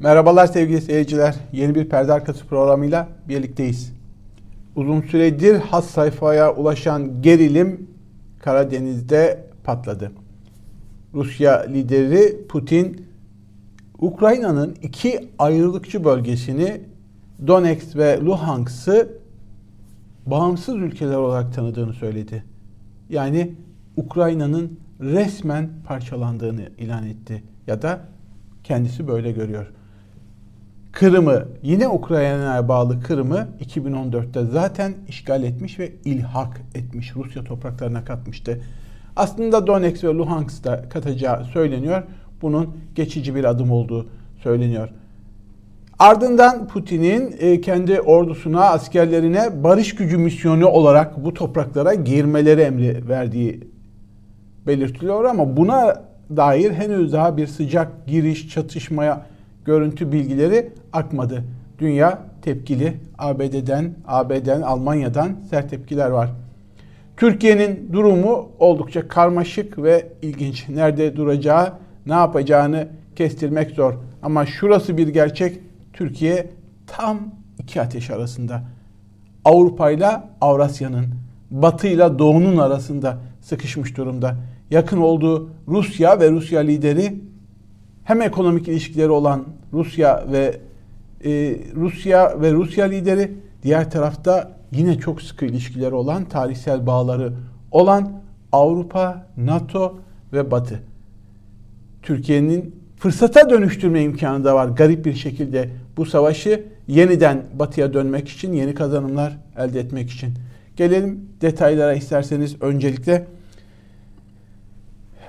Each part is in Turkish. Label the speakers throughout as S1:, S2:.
S1: Merhabalar sevgili seyirciler. Yeni bir perde arkası programıyla birlikteyiz. Uzun süredir has sayfaya ulaşan gerilim Karadeniz'de patladı. Rusya lideri Putin Ukrayna'nın iki ayrılıkçı bölgesini Donetsk ve Luhansk'ı bağımsız ülkeler olarak tanıdığını söyledi. Yani Ukrayna'nın resmen parçalandığını ilan etti ya da kendisi böyle görüyor. Kırım'ı yine Ukrayna'ya bağlı Kırım'ı 2014'te zaten işgal etmiş ve ilhak etmiş. Rusya topraklarına katmıştı. Aslında Donetsk ve Luhansk'ta katacağı söyleniyor. Bunun geçici bir adım olduğu söyleniyor. Ardından Putin'in e, kendi ordusuna, askerlerine barış gücü misyonu olarak bu topraklara girmeleri emri verdiği belirtiliyor ama buna dair henüz daha bir sıcak giriş, çatışmaya görüntü bilgileri akmadı. Dünya tepkili. ABD'den, AB'den, Almanya'dan sert tepkiler var. Türkiye'nin durumu oldukça karmaşık ve ilginç. Nerede duracağı, ne yapacağını kestirmek zor. Ama şurası bir gerçek. Türkiye tam iki ateş arasında. Avrupa ile Avrasya'nın, Batı ile Doğu'nun arasında sıkışmış durumda. Yakın olduğu Rusya ve Rusya lideri hem ekonomik ilişkileri olan Rusya ve e, Rusya ve Rusya lideri diğer tarafta yine çok sıkı ilişkileri olan tarihsel bağları olan Avrupa, NATO ve Batı. Türkiye'nin fırsata dönüştürme imkanı da var garip bir şekilde bu savaşı yeniden batıya dönmek için yeni kazanımlar elde etmek için. Gelelim detaylara isterseniz öncelikle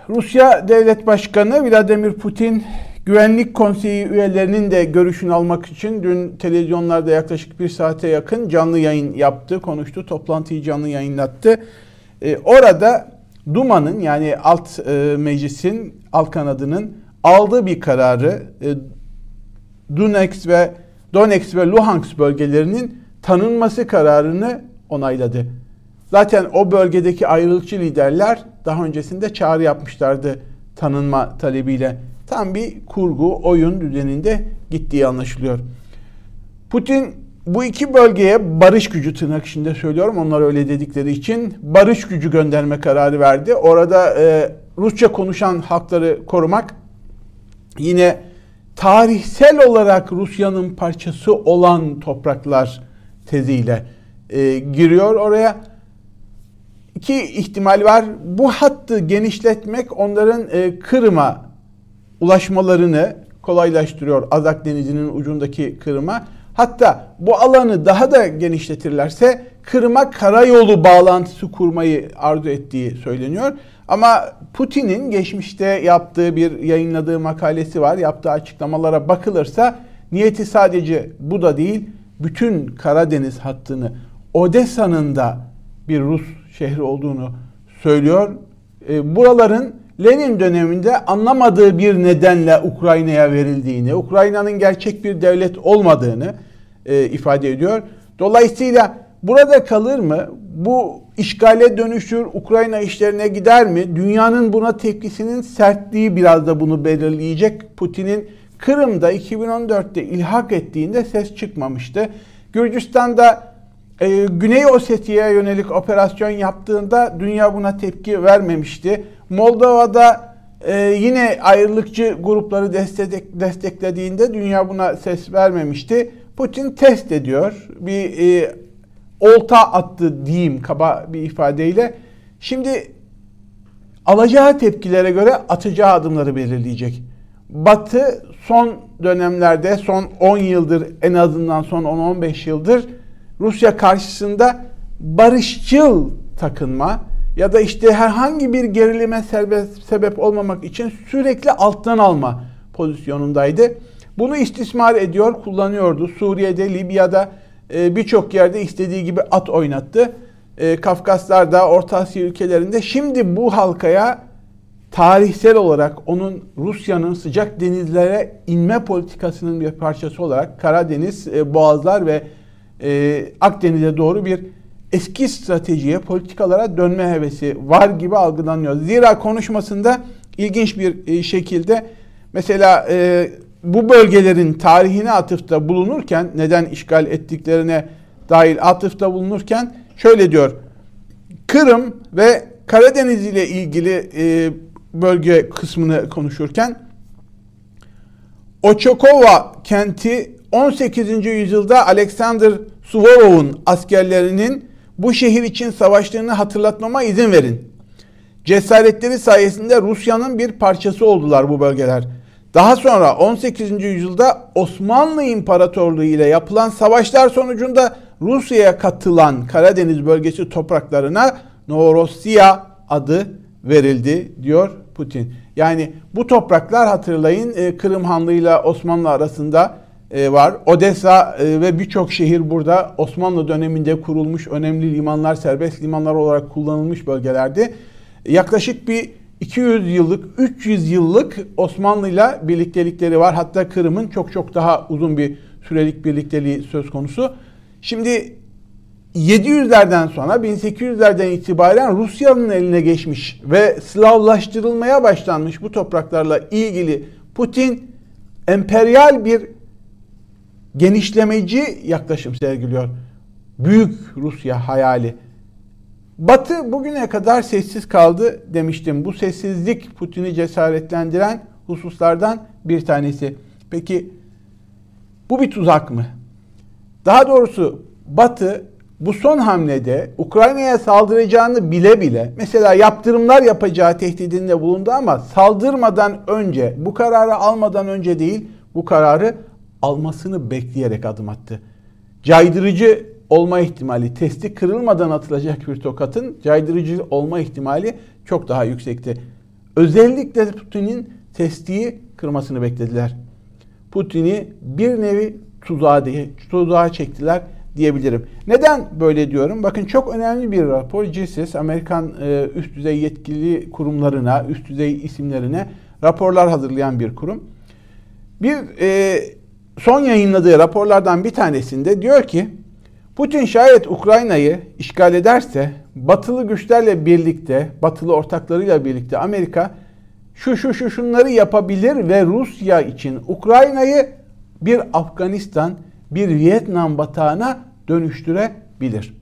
S1: Rusya Devlet Başkanı Vladimir Putin Güvenlik Konseyi üyelerinin de görüşünü almak için dün televizyonlarda yaklaşık bir saate yakın canlı yayın yaptı, konuştu, toplantıyı canlı yayınlattı. Ee, orada Duma'nın yani alt e, meclisin, alt kanadının aldığı bir kararı e, Donetsk ve Donetsk ve Luhansk bölgelerinin tanınması kararını onayladı. Zaten o bölgedeki ayrılıkçı liderler daha öncesinde çağrı yapmışlardı tanınma talebiyle. Tam bir kurgu, oyun düzeninde gittiği anlaşılıyor. Putin bu iki bölgeye barış gücü tırnak içinde söylüyorum. Onlar öyle dedikleri için barış gücü gönderme kararı verdi. Orada e, Rusça konuşan halkları korumak yine tarihsel olarak Rusya'nın parçası olan topraklar teziyle e, giriyor oraya iki ihtimal var. Bu hattı genişletmek onların e, Kırım'a ulaşmalarını kolaylaştırıyor. Azak Denizi'nin ucundaki Kırım'a. Hatta bu alanı daha da genişletirlerse Kırım'a karayolu bağlantısı kurmayı arzu ettiği söyleniyor. Ama Putin'in geçmişte yaptığı bir yayınladığı makalesi var. Yaptığı açıklamalara bakılırsa niyeti sadece bu da değil. Bütün Karadeniz hattını Odessa'nın da bir Rus şehri olduğunu söylüyor. E, buraların Lenin döneminde anlamadığı bir nedenle Ukrayna'ya verildiğini, Ukrayna'nın gerçek bir devlet olmadığını e, ifade ediyor. Dolayısıyla burada kalır mı? Bu işgale dönüşür, Ukrayna işlerine gider mi? Dünyanın buna tepkisinin sertliği biraz da bunu belirleyecek. Putin'in Kırım'da 2014'te ilhak ettiğinde ses çıkmamıştı. Gürcistan'da e, Güney Osetya'ya yönelik operasyon yaptığında dünya buna tepki vermemişti. Moldova'da e, yine ayrılıkçı grupları destek, desteklediğinde dünya buna ses vermemişti. Putin test ediyor. Bir e, olta attı diyeyim kaba bir ifadeyle. Şimdi alacağı tepkilere göre atacağı adımları belirleyecek. Batı son dönemlerde son 10 yıldır en azından son 10-15 yıldır Rusya karşısında barışçıl takınma ya da işte herhangi bir gerilime sebep olmamak için sürekli alttan alma pozisyonundaydı. Bunu istismar ediyor, kullanıyordu. Suriye'de, Libya'da e, birçok yerde istediği gibi at oynattı. E, Kafkaslar'da, Orta Asya ülkelerinde. Şimdi bu halkaya tarihsel olarak onun Rusya'nın sıcak denizlere inme politikasının bir parçası olarak Karadeniz, e, Boğazlar ve Akdeniz'e doğru bir eski stratejiye, politikalara dönme hevesi var gibi algılanıyor. Zira konuşmasında ilginç bir e, şekilde mesela e, bu bölgelerin tarihine atıfta bulunurken neden işgal ettiklerine dair atıfta bulunurken şöyle diyor. Kırım ve Karadeniz ile ilgili e, bölge kısmını konuşurken Oçokova kenti 18. yüzyılda Alexander Suvorov'un askerlerinin bu şehir için savaştığını hatırlatmama izin verin. Cesaretleri sayesinde Rusya'nın bir parçası oldular bu bölgeler. Daha sonra 18. yüzyılda Osmanlı İmparatorluğu ile yapılan savaşlar sonucunda Rusya'ya katılan Karadeniz bölgesi topraklarına Novorossiya adı verildi diyor Putin. Yani bu topraklar hatırlayın e, Kırım Hanlığı ile Osmanlı arasında e, var. Odessa e, ve birçok şehir burada Osmanlı döneminde kurulmuş önemli limanlar, serbest limanlar olarak kullanılmış bölgelerdi. Yaklaşık bir 200 yıllık, 300 yıllık Osmanlı ile birliktelikleri var. Hatta Kırım'ın çok çok daha uzun bir sürelik birlikteliği söz konusu. Şimdi 700'lerden sonra 1800'lerden itibaren Rusya'nın eline geçmiş ve Slavlaştırılmaya başlanmış bu topraklarla ilgili Putin emperyal bir genişlemeci yaklaşım sergiliyor. Büyük Rusya hayali. Batı bugüne kadar sessiz kaldı demiştim. Bu sessizlik Putin'i cesaretlendiren hususlardan bir tanesi. Peki bu bir tuzak mı? Daha doğrusu Batı bu son hamlede Ukrayna'ya saldıracağını bile bile mesela yaptırımlar yapacağı tehdidinde bulundu ama saldırmadan önce bu kararı almadan önce değil bu kararı almasını bekleyerek adım attı. Caydırıcı olma ihtimali, testi kırılmadan atılacak bir tokatın caydırıcı olma ihtimali çok daha yüksekti. Özellikle Putin'in testiyi kırmasını beklediler. Putin'i bir nevi tuzağa, tuzağa çektiler diyebilirim. Neden böyle diyorum? Bakın çok önemli bir rapor. GSIS, Amerikan e, üst düzey yetkili kurumlarına, üst düzey isimlerine raporlar hazırlayan bir kurum. Bir e, son yayınladığı raporlardan bir tanesinde diyor ki Putin şayet Ukrayna'yı işgal ederse batılı güçlerle birlikte, batılı ortaklarıyla birlikte Amerika şu şu şu şunları yapabilir ve Rusya için Ukrayna'yı bir Afganistan, bir Vietnam batağına dönüştürebilir.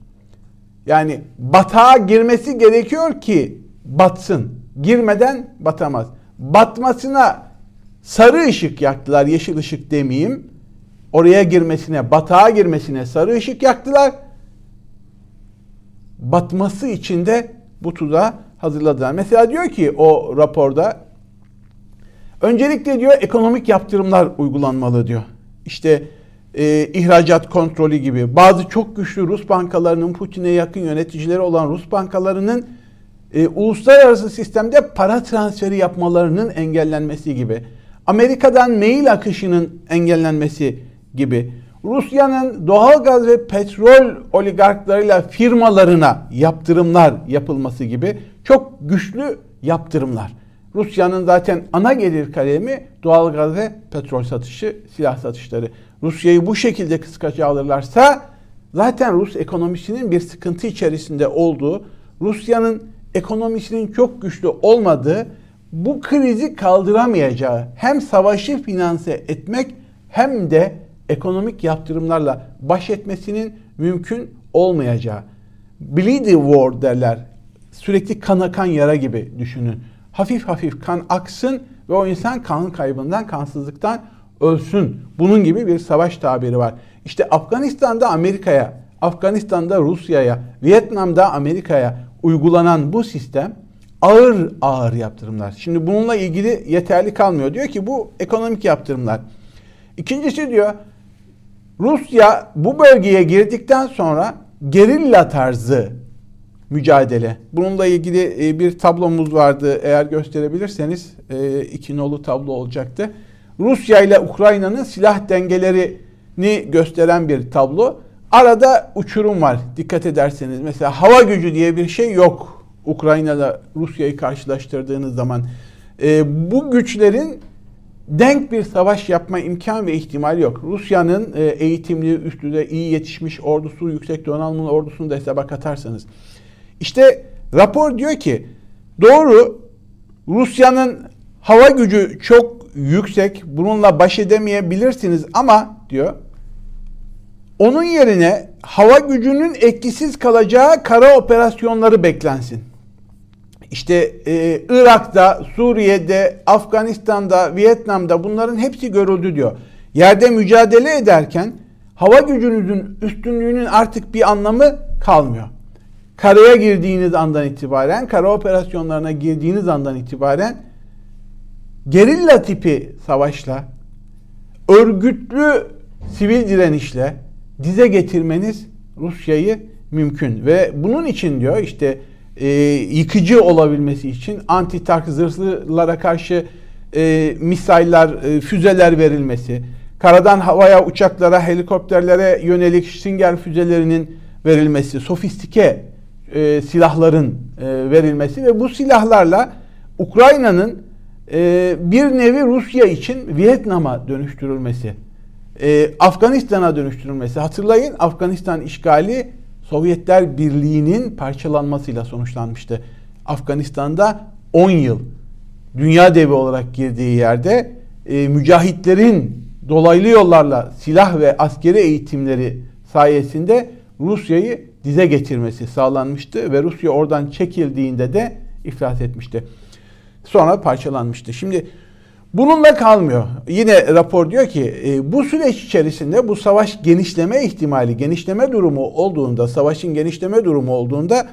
S1: Yani batağa girmesi gerekiyor ki batsın. Girmeden batamaz. Batmasına sarı ışık yaktılar, yeşil ışık demeyeyim oraya girmesine, batağa girmesine sarı ışık yaktılar. Batması için de bu tuzağı hazırladılar. Mesela diyor ki o raporda öncelikle diyor ekonomik yaptırımlar uygulanmalı diyor. İşte e, ihracat kontrolü gibi bazı çok güçlü Rus bankalarının Putin'e yakın yöneticileri olan Rus bankalarının e, uluslararası sistemde para transferi yapmalarının engellenmesi gibi. Amerika'dan mail akışının engellenmesi gibi Rusya'nın doğal gaz ve petrol oligarklarıyla firmalarına yaptırımlar yapılması gibi çok güçlü yaptırımlar. Rusya'nın zaten ana gelir kalemi doğal gaz ve petrol satışı, silah satışları. Rusya'yı bu şekilde kıskaca alırlarsa zaten Rus ekonomisinin bir sıkıntı içerisinde olduğu, Rusya'nın ekonomisinin çok güçlü olmadığı, bu krizi kaldıramayacağı hem savaşı finanse etmek hem de ekonomik yaptırımlarla baş etmesinin mümkün olmayacağı. Bleedy war derler. Sürekli kan akan yara gibi düşünün. Hafif hafif kan aksın ve o insan kan kaybından, kansızlıktan ölsün. Bunun gibi bir savaş tabiri var. İşte Afganistan'da Amerika'ya, Afganistan'da Rusya'ya, Vietnam'da Amerika'ya uygulanan bu sistem ağır ağır yaptırımlar. Şimdi bununla ilgili yeterli kalmıyor. Diyor ki bu ekonomik yaptırımlar. İkincisi diyor Rusya bu bölgeye girdikten sonra gerilla tarzı mücadele. Bununla ilgili e, bir tablomuz vardı. Eğer gösterebilirseniz e, iki nolu tablo olacaktı. Rusya ile Ukrayna'nın silah dengelerini gösteren bir tablo. Arada uçurum var dikkat ederseniz. Mesela hava gücü diye bir şey yok. Ukrayna'da Rusya'yı karşılaştırdığınız zaman. E, bu güçlerin denk bir savaş yapma imkan ve ihtimal yok. Rusya'nın e, eğitimli, üst düzey, iyi yetişmiş ordusu, yüksek donanımlı ordusunu da hesaba katarsanız. İşte rapor diyor ki doğru Rusya'nın hava gücü çok yüksek. Bununla baş edemeyebilirsiniz ama diyor onun yerine hava gücünün etkisiz kalacağı kara operasyonları beklensin. İşte e, Irak'ta, Suriye'de, Afganistan'da, Vietnam'da bunların hepsi görüldü diyor. Yerde mücadele ederken hava gücünüzün üstünlüğünün artık bir anlamı kalmıyor. Karaya girdiğiniz andan itibaren, kara operasyonlarına girdiğiniz andan itibaren gerilla tipi savaşla, örgütlü sivil direnişle dize getirmeniz Rusya'yı mümkün. Ve bunun için diyor işte e, yıkıcı olabilmesi için anti tank zırhlılara karşı e, misaylar, e, füzeler verilmesi, karadan havaya, uçaklara, helikopterlere yönelik Stinger füzelerinin verilmesi, sofistike e, silahların e, verilmesi ve bu silahlarla Ukrayna'nın e, bir nevi Rusya için Vietnam'a dönüştürülmesi, e, Afganistan'a dönüştürülmesi. Hatırlayın Afganistan işgali Sovyetler Birliği'nin parçalanmasıyla sonuçlanmıştı. Afganistan'da 10 yıl dünya devi olarak girdiği yerde e, mücahitlerin dolaylı yollarla silah ve askeri eğitimleri sayesinde Rusya'yı dize getirmesi sağlanmıştı ve Rusya oradan çekildiğinde de iflas etmişti. Sonra parçalanmıştı. Şimdi bununla kalmıyor. Yine rapor diyor ki e, bu süreç içerisinde bu savaş genişleme ihtimali, genişleme durumu olduğunda, savaşın genişleme durumu olduğunda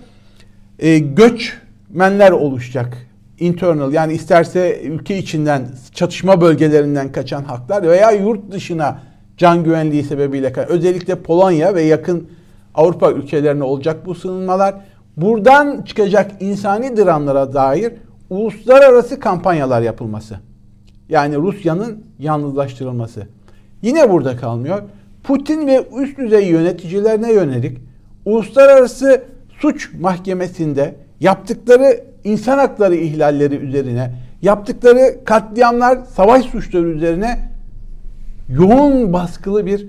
S1: e, göçmenler oluşacak. Internal yani isterse ülke içinden çatışma bölgelerinden kaçan haklar veya yurt dışına can güvenliği sebebiyle özellikle Polonya ve yakın Avrupa ülkelerine olacak bu sığınmalar. Buradan çıkacak insani dramlara dair uluslararası kampanyalar yapılması. Yani Rusya'nın yalnızlaştırılması. Yine burada kalmıyor. Putin ve üst düzey yöneticilerine yönelik uluslararası suç mahkemesinde yaptıkları insan hakları ihlalleri üzerine, yaptıkları katliamlar, savaş suçları üzerine yoğun baskılı bir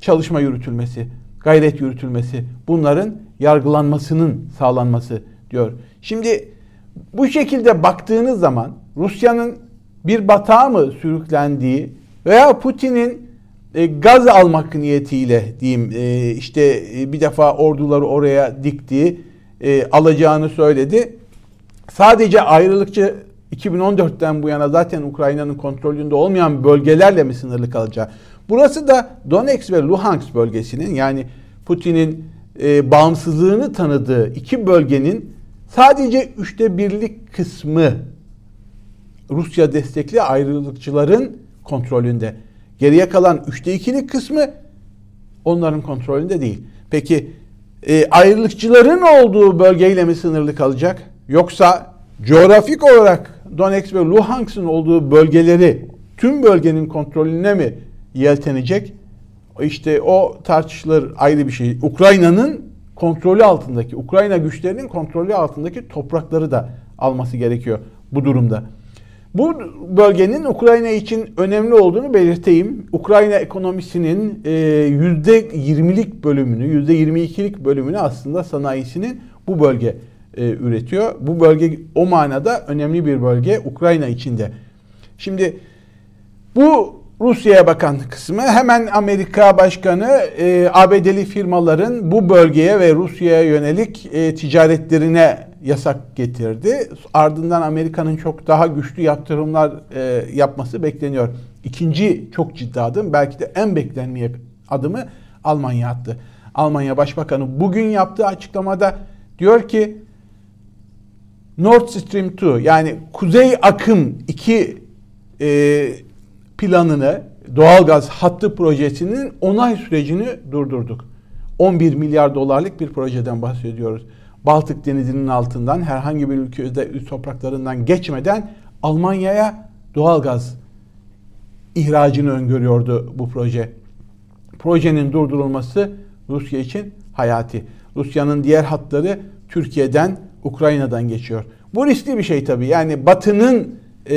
S1: çalışma yürütülmesi, gayret yürütülmesi, bunların yargılanmasının sağlanması diyor. Şimdi bu şekilde baktığınız zaman Rusya'nın bir batağa mı sürüklendiği veya Putin'in e, gaz almak niyetiyle diyeyim e, işte e, bir defa orduları oraya diktiği alacağını söyledi. Sadece ayrılıkçı 2014'ten bu yana zaten Ukrayna'nın kontrolünde olmayan bölgelerle mi sınırlı kalacağı? Burası da Donetsk ve Luhansk bölgesinin yani Putin'in bağımsızlığını tanıdığı iki bölgenin sadece üçte birlik kısmı Rusya destekli ayrılıkçıların kontrolünde. Geriye kalan üçte ikilik kısmı onların kontrolünde değil. Peki e, ayrılıkçıların olduğu bölgeyle mi sınırlı kalacak? Yoksa coğrafik olarak Donetsk ve Luhansk'ın olduğu bölgeleri tüm bölgenin kontrolüne mi yeltenecek? İşte o tartışılır ayrı bir şey. Ukrayna'nın kontrolü altındaki, Ukrayna güçlerinin kontrolü altındaki toprakları da alması gerekiyor bu durumda. Bu bölgenin Ukrayna için önemli olduğunu belirteyim. Ukrayna ekonomisinin %20'lik e, bölümünü, %22'lik bölümünü aslında sanayisinin bu bölge e, üretiyor. Bu bölge o manada önemli bir bölge Ukrayna içinde. Şimdi bu Rusya'ya bakan kısmı hemen Amerika Başkanı e, ABD'li firmaların bu bölgeye ve Rusya'ya yönelik ticaretlerine yasak getirdi. Ardından Amerika'nın çok daha güçlü yaptırımlar e, yapması bekleniyor. İkinci çok ciddi adım belki de en beklenmeyen adımı Almanya attı. Almanya Başbakanı bugün yaptığı açıklamada diyor ki Nord Stream 2 yani Kuzey Akım 2 e, planını doğalgaz hattı projesinin onay sürecini durdurduk. 11 milyar dolarlık bir projeden bahsediyoruz. Baltık Denizi'nin altından herhangi bir ülkede topraklarından geçmeden Almanya'ya doğalgaz ihracını öngörüyordu bu proje. Projenin durdurulması Rusya için hayati. Rusya'nın diğer hatları Türkiye'den, Ukrayna'dan geçiyor. Bu riskli bir şey tabii. Yani Batı'nın e,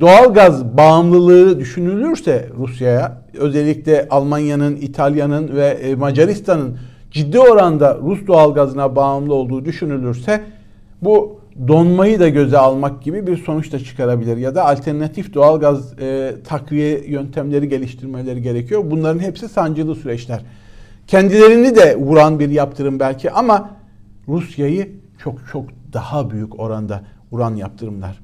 S1: doğalgaz bağımlılığı düşünülürse Rusya'ya, özellikle Almanya'nın, İtalya'nın ve e, Macaristan'ın ciddi oranda Rus doğalgazına bağımlı olduğu düşünülürse bu donmayı da göze almak gibi bir sonuç da çıkarabilir. Ya da alternatif doğalgaz e, takviye yöntemleri geliştirmeleri gerekiyor. Bunların hepsi sancılı süreçler. Kendilerini de vuran bir yaptırım belki ama Rusya'yı çok çok daha büyük oranda vuran yaptırımlar.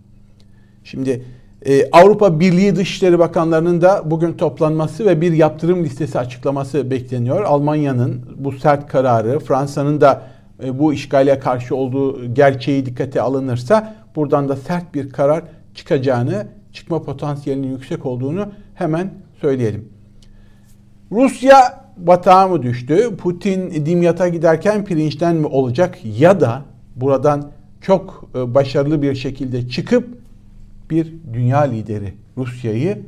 S1: Şimdi e, Avrupa Birliği Dışişleri Bakanlarının da bugün toplanması ve bir yaptırım listesi açıklaması bekleniyor. Almanya'nın bu sert kararı, Fransa'nın da e, bu işgale karşı olduğu gerçeği dikkate alınırsa buradan da sert bir karar çıkacağını, çıkma potansiyelinin yüksek olduğunu hemen söyleyelim. Rusya batağa mı düştü? Putin Dimyat'a giderken pirinçten mi olacak? Ya da buradan çok e, başarılı bir şekilde çıkıp bir dünya lideri Rusya'yı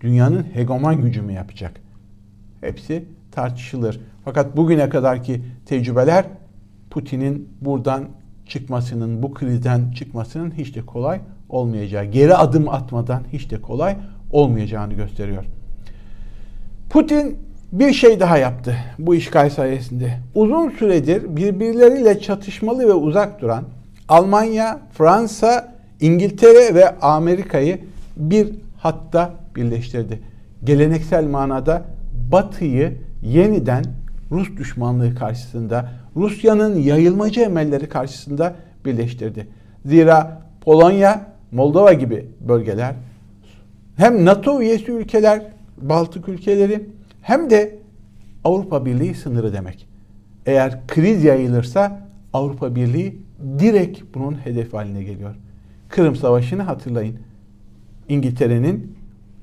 S1: dünyanın hegeman gücü mü yapacak? Hepsi tartışılır. Fakat bugüne kadarki tecrübeler Putin'in buradan çıkmasının, bu krizden çıkmasının hiç de kolay olmayacağı, geri adım atmadan hiç de kolay olmayacağını gösteriyor. Putin bir şey daha yaptı bu işgal sayesinde. Uzun süredir birbirleriyle çatışmalı ve uzak duran Almanya, Fransa, İngiltere ve Amerika'yı bir hatta birleştirdi. Geleneksel manada Batı'yı yeniden Rus düşmanlığı karşısında, Rusya'nın yayılmacı emelleri karşısında birleştirdi. Zira Polonya, Moldova gibi bölgeler hem NATO üyesi ülkeler, Baltık ülkeleri hem de Avrupa Birliği sınırı demek. Eğer kriz yayılırsa Avrupa Birliği direkt bunun hedef haline geliyor. Kırım Savaşı'nı hatırlayın. İngiltere'nin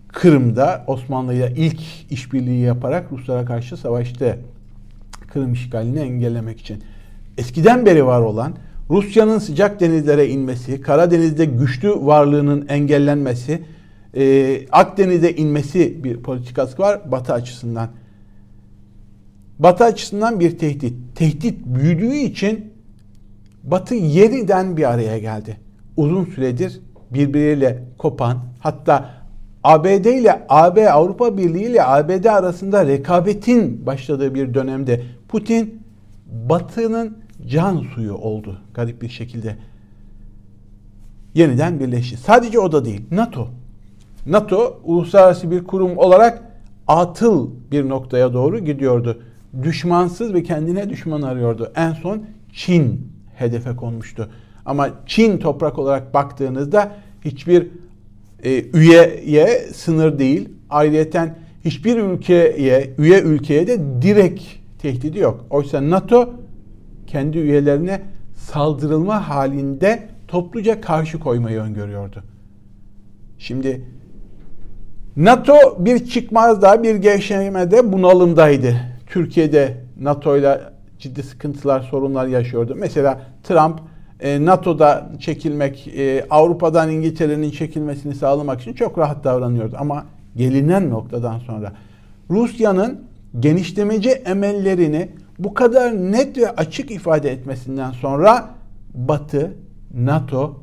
S1: Kırım'da Osmanlı ile ilk işbirliği yaparak Ruslara karşı savaştı. Kırım işgalini engellemek için. Eskiden beri var olan Rusya'nın sıcak denizlere inmesi, Karadeniz'de güçlü varlığının engellenmesi, e, Akdeniz'e inmesi bir politikası var Batı açısından. Batı açısından bir tehdit. Tehdit büyüdüğü için Batı yeniden bir araya geldi. Uzun süredir birbiriyle kopan hatta ABD ile AB Avrupa Birliği ile ABD arasında rekabetin başladığı bir dönemde Putin Batı'nın can suyu oldu garip bir şekilde. Yeniden birleşti. Sadece o da değil. NATO. NATO uluslararası bir kurum olarak atıl bir noktaya doğru gidiyordu. Düşmansız ve kendine düşman arıyordu. En son Çin hedefe konmuştu. Ama Çin toprak olarak baktığınızda hiçbir e, üyeye sınır değil. Ayrıyeten hiçbir ülkeye, üye ülkeye de direkt tehdidi yok. Oysa NATO kendi üyelerine saldırılma halinde topluca karşı koymayı öngörüyordu. Şimdi NATO bir çıkmazda, bir gevşemede bunalımdaydı. Türkiye'de NATO ile ciddi sıkıntılar, sorunlar yaşıyordu. Mesela Trump NATO'da çekilmek, e, Avrupa'dan İngiltere'nin çekilmesini sağlamak için çok rahat davranıyordu. Ama gelinen noktadan sonra Rusya'nın genişlemeci emellerini bu kadar net ve açık ifade etmesinden sonra Batı, NATO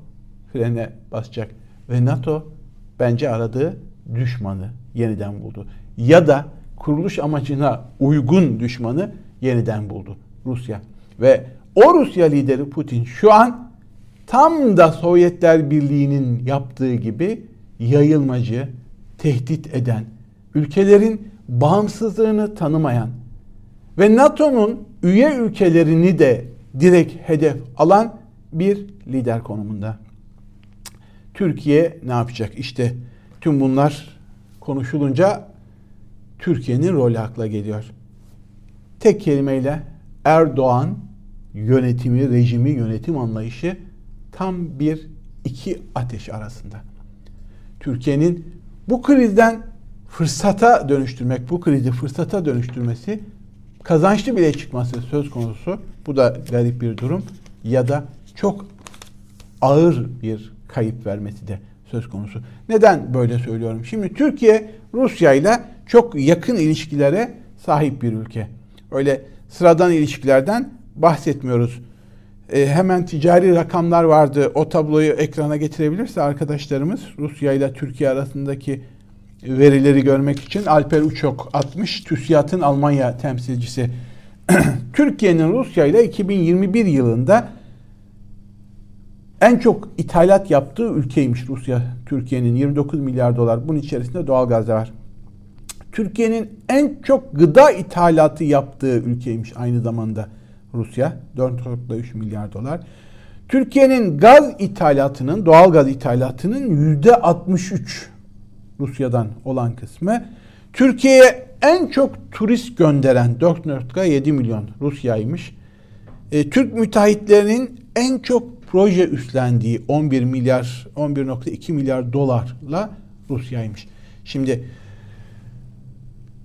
S1: frene basacak. Ve NATO bence aradığı düşmanı yeniden buldu. Ya da kuruluş amacına uygun düşmanı yeniden buldu Rusya. Ve o Rusya lideri Putin şu an tam da Sovyetler Birliği'nin yaptığı gibi yayılmacı, tehdit eden, ülkelerin bağımsızlığını tanımayan ve NATO'nun üye ülkelerini de direkt hedef alan bir lider konumunda. Türkiye ne yapacak? İşte tüm bunlar konuşulunca Türkiye'nin rolü akla geliyor. Tek kelimeyle Erdoğan yönetimi, rejimi, yönetim anlayışı tam bir iki ateş arasında. Türkiye'nin bu krizden fırsata dönüştürmek, bu krizi fırsata dönüştürmesi, kazançlı bile çıkması söz konusu. Bu da garip bir durum. Ya da çok ağır bir kayıp vermesi de söz konusu. Neden böyle söylüyorum? Şimdi Türkiye Rusya ile çok yakın ilişkilere sahip bir ülke. Öyle sıradan ilişkilerden bahsetmiyoruz. E, hemen ticari rakamlar vardı. O tabloyu ekrana getirebilirse arkadaşlarımız Rusya ile Türkiye arasındaki verileri görmek için Alper Uçok atmış. TÜSİAD'ın Almanya temsilcisi. Türkiye'nin Rusya ile 2021 yılında en çok ithalat yaptığı ülkeymiş Rusya. Türkiye'nin 29 milyar dolar. Bunun içerisinde doğalgaz da var. Türkiye'nin en çok gıda ithalatı yaptığı ülkeymiş aynı zamanda Rusya. 4.3 milyar dolar. Türkiye'nin gaz ithalatının, doğal gaz ithalatının yüzde 63 Rusya'dan olan kısmı. Türkiye'ye en çok turist gönderen 4.7 milyon Rusya'ymış. E, Türk müteahhitlerinin en çok proje üstlendiği 11 milyar 11.2 milyar dolarla Rusya'ymış. Şimdi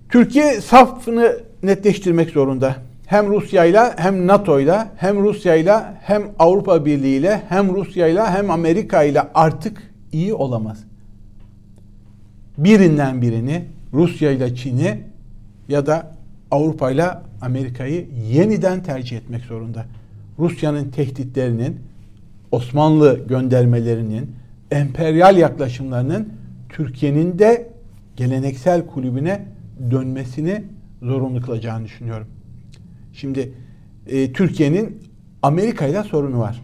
S1: Türkiye safını netleştirmek zorunda. Hem Rusya'yla hem NATO'yla hem Rusya'yla hem Avrupa Birliği'yle hem Rusya'yla hem Amerika'yla artık iyi olamaz. Birinden birini Rusya ile Çin'i ya da Avrupa ile Amerika'yı yeniden tercih etmek zorunda. Rusya'nın tehditlerinin, Osmanlı göndermelerinin, emperyal yaklaşımlarının Türkiye'nin de geleneksel kulübüne dönmesini zorunlu kılacağını düşünüyorum. Şimdi e, Türkiye'nin Amerika ile sorunu var.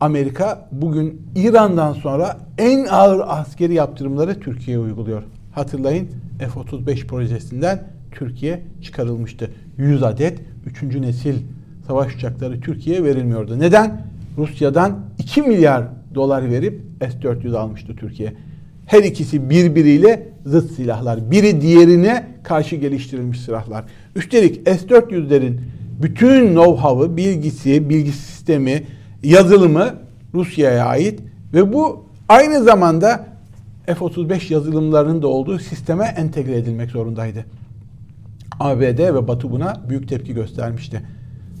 S1: Amerika bugün İran'dan sonra en ağır askeri yaptırımları Türkiye'ye uyguluyor. Hatırlayın F-35 projesinden Türkiye çıkarılmıştı. 100 adet 3. nesil savaş uçakları Türkiye'ye verilmiyordu. Neden? Rusya'dan 2 milyar dolar verip S-400 almıştı Türkiye. Her ikisi birbiriyle zıt silahlar. Biri diğerine karşı geliştirilmiş silahlar. Üstelik S-400'lerin bütün know-how'ı, bilgisi, bilgi sistemi, yazılımı Rusya'ya ait ve bu aynı zamanda F-35 yazılımlarının da olduğu sisteme entegre edilmek zorundaydı. ABD ve Batı buna büyük tepki göstermişti.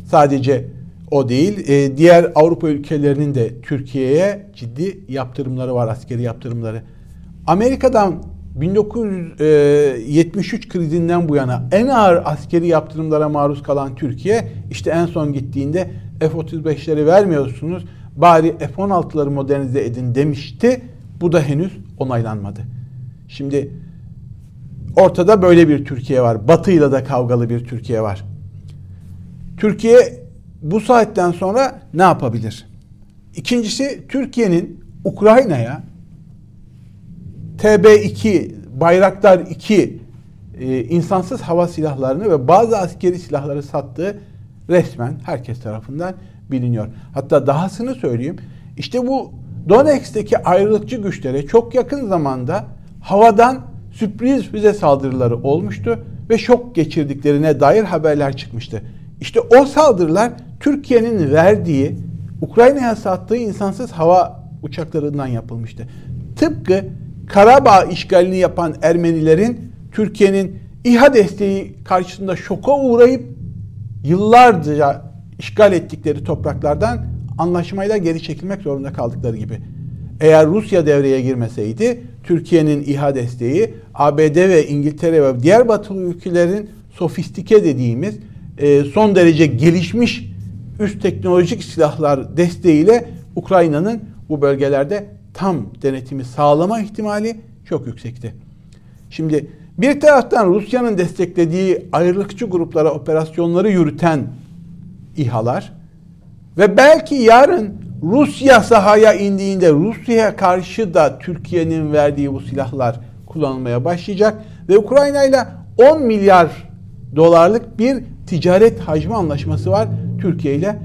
S1: Sadece o değil, e, diğer Avrupa ülkelerinin de Türkiye'ye ciddi yaptırımları var, askeri yaptırımları. Amerika'dan 1973 krizinden bu yana en ağır askeri yaptırımlara maruz kalan Türkiye işte en son gittiğinde F-35'leri vermiyorsunuz bari F-16'ları modernize edin demişti. Bu da henüz onaylanmadı. Şimdi ortada böyle bir Türkiye var. Batı'yla da kavgalı bir Türkiye var. Türkiye bu saatten sonra ne yapabilir? İkincisi Türkiye'nin Ukrayna'ya TB2, Bayraktar 2 e, insansız hava silahlarını ve bazı askeri silahları sattığı resmen herkes tarafından biliniyor. Hatta dahasını söyleyeyim. İşte bu Donetsk'teki ayrılıkçı güçlere çok yakın zamanda havadan sürpriz füze saldırıları olmuştu ve şok geçirdiklerine dair haberler çıkmıştı. İşte o saldırılar Türkiye'nin verdiği Ukrayna'ya sattığı insansız hava uçaklarından yapılmıştı. Tıpkı Karabağ işgalini yapan Ermenilerin Türkiye'nin İHA desteği karşısında şoka uğrayıp yıllarca işgal ettikleri topraklardan anlaşmayla geri çekilmek zorunda kaldıkları gibi. Eğer Rusya devreye girmeseydi Türkiye'nin İHA desteği ABD ve İngiltere ve diğer batılı ülkelerin sofistike dediğimiz e, son derece gelişmiş üst teknolojik silahlar desteğiyle Ukrayna'nın bu bölgelerde tam denetimi sağlama ihtimali çok yüksekti. Şimdi bir taraftan Rusya'nın desteklediği ayrılıkçı gruplara operasyonları yürüten İHA'lar ve belki yarın Rusya sahaya indiğinde Rusya'ya karşı da Türkiye'nin verdiği bu silahlar kullanılmaya başlayacak ve Ukrayna ile 10 milyar dolarlık bir ticaret hacmi anlaşması var Türkiye ile.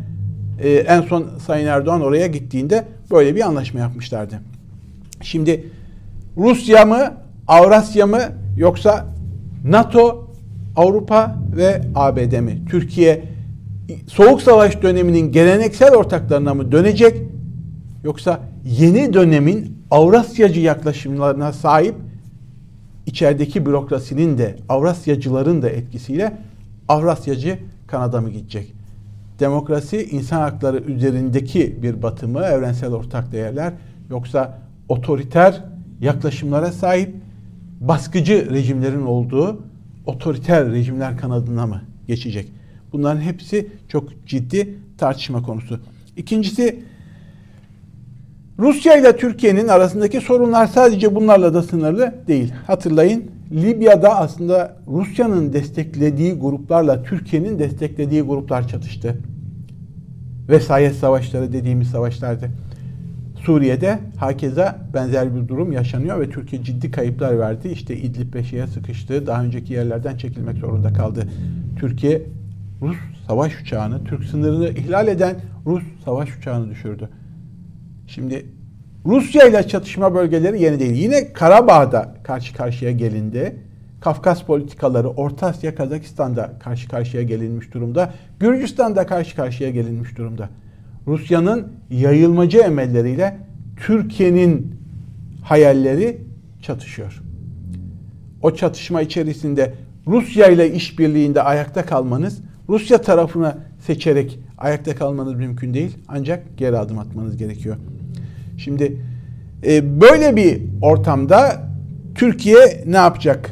S1: Ee, en son Sayın Erdoğan oraya gittiğinde böyle bir anlaşma yapmışlardı. Şimdi Rusya mı, Avrasya mı yoksa NATO, Avrupa ve ABD mi? Türkiye Soğuk Savaş döneminin geleneksel ortaklarına mı dönecek yoksa yeni dönemin Avrasyacı yaklaşımlarına sahip içerideki bürokrasinin de Avrasyacıların da etkisiyle Avrasyacı Kanada mı gidecek? Demokrasi insan hakları üzerindeki bir batımı, evrensel ortak değerler yoksa otoriter yaklaşımlara sahip baskıcı rejimlerin olduğu otoriter rejimler kanadına mı geçecek? Bunların hepsi çok ciddi tartışma konusu. İkincisi Rusya ile Türkiye'nin arasındaki sorunlar sadece bunlarla da sınırlı değil. Hatırlayın Libya'da aslında Rusya'nın desteklediği gruplarla Türkiye'nin desteklediği gruplar çatıştı. Vesayet savaşları dediğimiz savaşlardı. Suriye'de hakeza benzer bir durum yaşanıyor ve Türkiye ciddi kayıplar verdi. İşte İdlib ve şeye sıkıştı. Daha önceki yerlerden çekilmek zorunda kaldı. Türkiye Rus savaş uçağını, Türk sınırını ihlal eden Rus savaş uçağını düşürdü. Şimdi Rusya ile çatışma bölgeleri yeni değil. Yine Karabağ'da karşı karşıya gelindi. Kafkas politikaları Orta Asya, Kazakistan'da karşı karşıya gelinmiş durumda. Gürcistan'da karşı karşıya gelinmiş durumda. Rusya'nın yayılmacı emelleriyle Türkiye'nin hayalleri çatışıyor. O çatışma içerisinde Rusya ile işbirliğinde ayakta kalmanız, Rusya tarafını seçerek ayakta kalmanız mümkün değil. Ancak geri adım atmanız gerekiyor. Şimdi e, böyle bir ortamda Türkiye ne yapacak?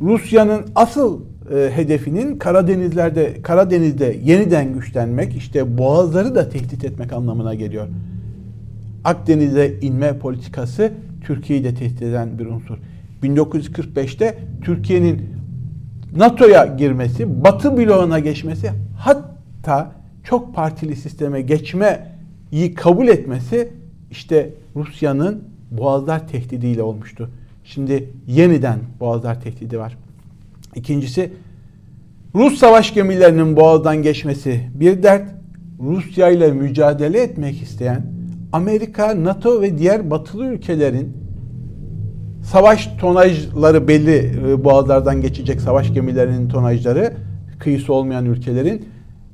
S1: Rusya'nın asıl e, hedefinin Karadenizlerde Karadeniz'de yeniden güçlenmek, işte boğazları da tehdit etmek anlamına geliyor. Akdeniz'e inme politikası Türkiye'yi de tehdit eden bir unsur. 1945'te Türkiye'nin NATO'ya girmesi, Batı bloğuna geçmesi, hatta çok partili sisteme geçmeyi kabul etmesi işte Rusya'nın Boğazlar tehdidiyle olmuştu. Şimdi yeniden Boğazlar tehdidi var. İkincisi Rus savaş gemilerinin boğazdan geçmesi bir dert. Rusya ile mücadele etmek isteyen Amerika, NATO ve diğer batılı ülkelerin savaş tonajları belli e, boğazlardan geçecek savaş gemilerinin tonajları kıyısı olmayan ülkelerin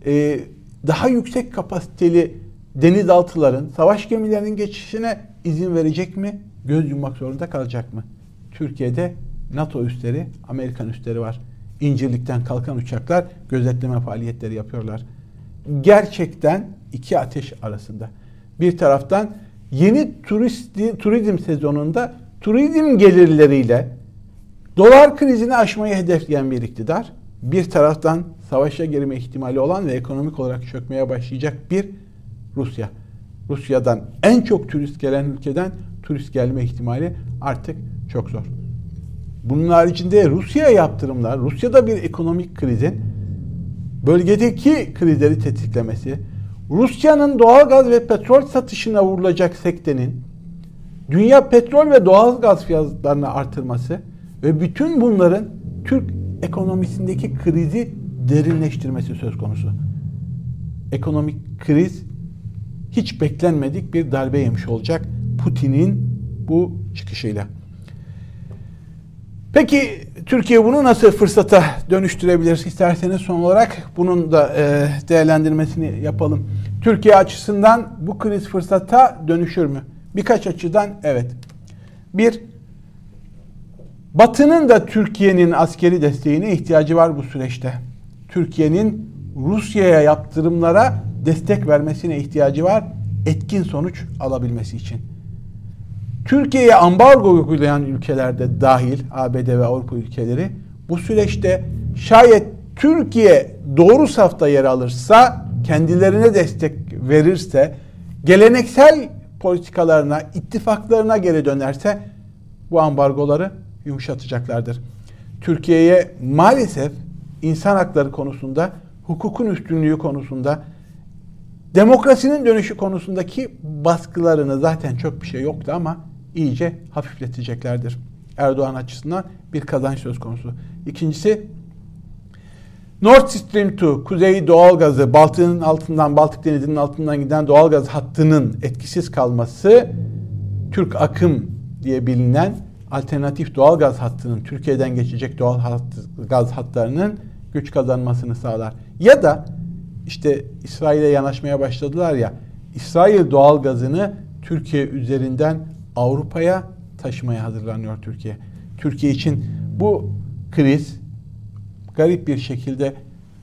S1: e, daha yüksek kapasiteli denizaltıların savaş gemilerinin geçişine izin verecek mi? Göz yummak zorunda kalacak mı? Türkiye'de NATO üsleri, Amerikan üsleri var. İncirlik'ten kalkan uçaklar gözetleme faaliyetleri yapıyorlar. Gerçekten iki ateş arasında. Bir taraftan yeni turisti, turizm sezonunda turizm gelirleriyle dolar krizini aşmayı hedefleyen bir iktidar. Bir taraftan savaşa girme ihtimali olan ve ekonomik olarak çökmeye başlayacak bir Rusya. Rusya'dan en çok turist gelen ülkeden turist gelme ihtimali artık çok zor. Bunun haricinde Rusya'ya yaptırımlar, Rusya'da bir ekonomik krizin bölgedeki krizleri tetiklemesi, Rusya'nın doğal gaz ve petrol satışına vurulacak sektenin dünya petrol ve doğal gaz fiyatlarını artırması ve bütün bunların Türk ekonomisindeki krizi derinleştirmesi söz konusu. Ekonomik kriz hiç beklenmedik bir darbe yemiş olacak Putin'in bu çıkışıyla. Peki Türkiye bunu nasıl fırsata dönüştürebilir? İsterseniz son olarak bunun da e, değerlendirmesini yapalım. Türkiye açısından bu kriz fırsata dönüşür mü? Birkaç açıdan evet. Bir, Batı'nın da Türkiye'nin askeri desteğine ihtiyacı var bu süreçte. Türkiye'nin Rusya'ya yaptırımlara destek vermesine ihtiyacı var etkin sonuç alabilmesi için. Türkiye'ye ambargo uygulayan ülkelerde dahil ABD ve Avrupa ülkeleri bu süreçte şayet Türkiye doğru safta yer alırsa, kendilerine destek verirse, geleneksel politikalarına, ittifaklarına geri dönerse bu ambargoları yumuşatacaklardır. Türkiye'ye maalesef insan hakları konusunda, hukukun üstünlüğü konusunda, demokrasinin dönüşü konusundaki baskılarını zaten çok bir şey yoktu ama iyice hafifleteceklerdir. Erdoğan açısından bir kazanç söz konusu. İkincisi Nord Stream 2 kuzey doğal gazı Baltık'ın altından Baltık Denizi'nin altından giden doğal gaz hattının etkisiz kalması Türk akım diye bilinen alternatif doğal gaz hattının Türkiye'den geçecek doğal hat, gaz hatlarının güç kazanmasını sağlar. Ya da işte İsrail'e yanaşmaya başladılar ya İsrail doğal gazını Türkiye üzerinden Avrupa'ya taşımaya hazırlanıyor Türkiye. Türkiye için bu kriz garip bir şekilde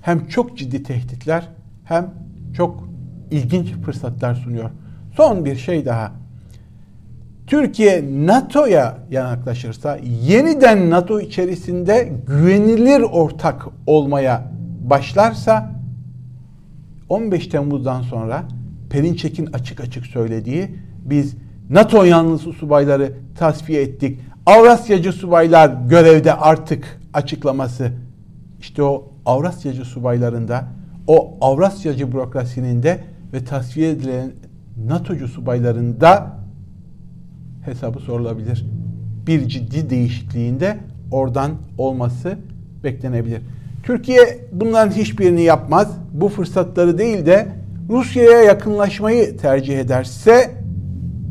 S1: hem çok ciddi tehditler hem çok ilginç fırsatlar sunuyor. Son bir şey daha. Türkiye NATO'ya yaklaşırsa yeniden NATO içerisinde güvenilir ortak olmaya başlarsa 15 Temmuz'dan sonra Perinçek'in açık açık söylediği biz NATO yanlısı subayları tasfiye ettik. Avrasyacı subaylar görevde artık açıklaması. İşte o Avrasyacı subaylarında, o Avrasyacı bürokrasinin de ve tasfiye edilen NATO'cu subaylarında hesabı sorulabilir. Bir ciddi değişikliğinde oradan olması beklenebilir. Türkiye bunların hiçbirini yapmaz. Bu fırsatları değil de Rusya'ya yakınlaşmayı tercih ederse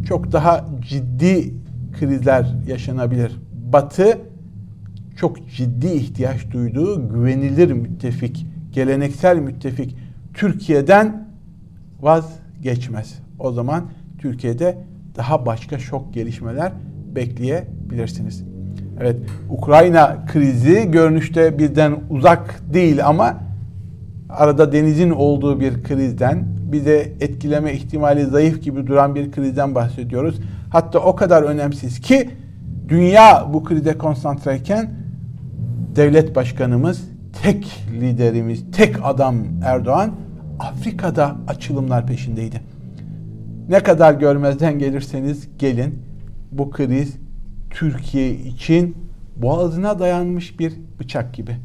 S1: çok daha ciddi krizler yaşanabilir. Batı çok ciddi ihtiyaç duyduğu güvenilir müttefik, geleneksel müttefik Türkiye'den vazgeçmez. O zaman Türkiye'de daha başka şok gelişmeler bekleyebilirsiniz. Evet, Ukrayna krizi görünüşte bizden uzak değil ama arada denizin olduğu bir krizden, bize etkileme ihtimali zayıf gibi duran bir krizden bahsediyoruz. Hatta o kadar önemsiz ki dünya bu krize konsantreyken devlet başkanımız, tek liderimiz, tek adam Erdoğan Afrika'da açılımlar peşindeydi. Ne kadar görmezden gelirseniz gelin bu kriz Türkiye için boğazına dayanmış bir bıçak gibi.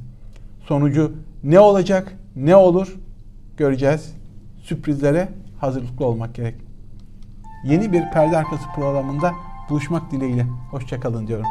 S1: Sonucu ne olacak, ne olur göreceğiz. Sürprizlere hazırlıklı olmak gerek. Yeni bir perde arkası programında buluşmak dileğiyle. Hoşçakalın diyorum.